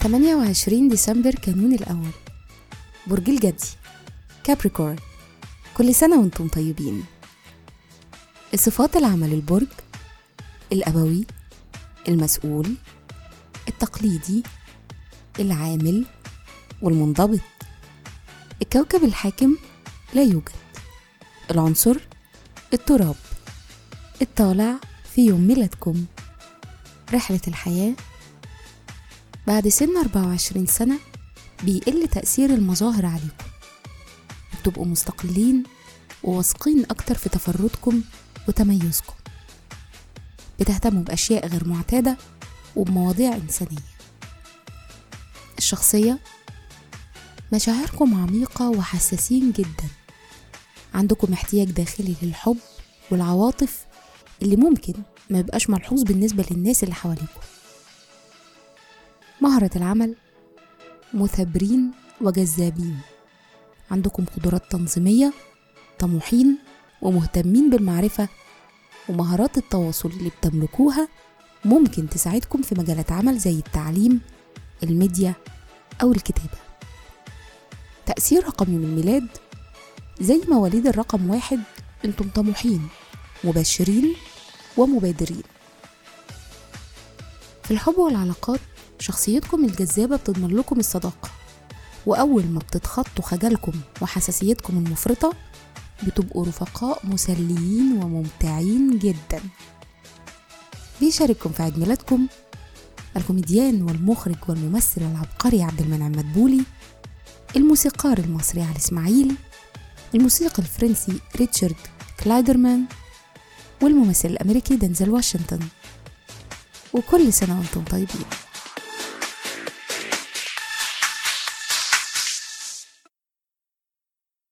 تمانية وعشرين ديسمبر كانون الأول. برج الجدي. كابريكورن كل سنة وأنتم طيبين. الصفات العمل البرج الأبوي المسؤول التقليدي العامل والمنضبط. الكوكب الحاكم لا يوجد. العنصر التراب. الطالع في يوم ميلادكم. رحلة الحياة. بعد سن 24 سنة بيقل تأثير المظاهر عليكم. بتبقوا مستقلين وواثقين أكتر في تفردكم وتميزكم. بتهتموا بأشياء غير معتادة وبمواضيع إنسانية. الشخصية. مشاعركم عميقة وحساسين جدا. عندكم احتياج داخلي للحب والعواطف اللي ممكن ما يبقاش ملحوظ بالنسبة للناس اللي حواليكم. مهرة العمل مثابرين وجذابين. عندكم قدرات تنظيمية طموحين ومهتمين بالمعرفة ومهارات التواصل اللي بتملكوها ممكن تساعدكم في مجالات عمل زي التعليم الميديا أو الكتابة. تأثير رقم يوم الميلاد زي مواليد الرقم واحد أنتم طموحين مبشرين ومبادرين. في الحب والعلاقات شخصيتكم الجذابة بتضمن لكم الصداقة. وأول ما بتتخطوا خجلكم وحساسيتكم المفرطة بتبقوا رفقاء مسليين وممتعين جدا. بيشارككم في عيد ميلادكم الكوميديان والمخرج والممثل العبقري عبد المنعم مدبولي الموسيقار المصري علي إسماعيل الموسيقي الفرنسي ريتشارد كلايدرمان والممثل الأمريكي دنزل واشنطن. وكل سنة وأنتم طيبين.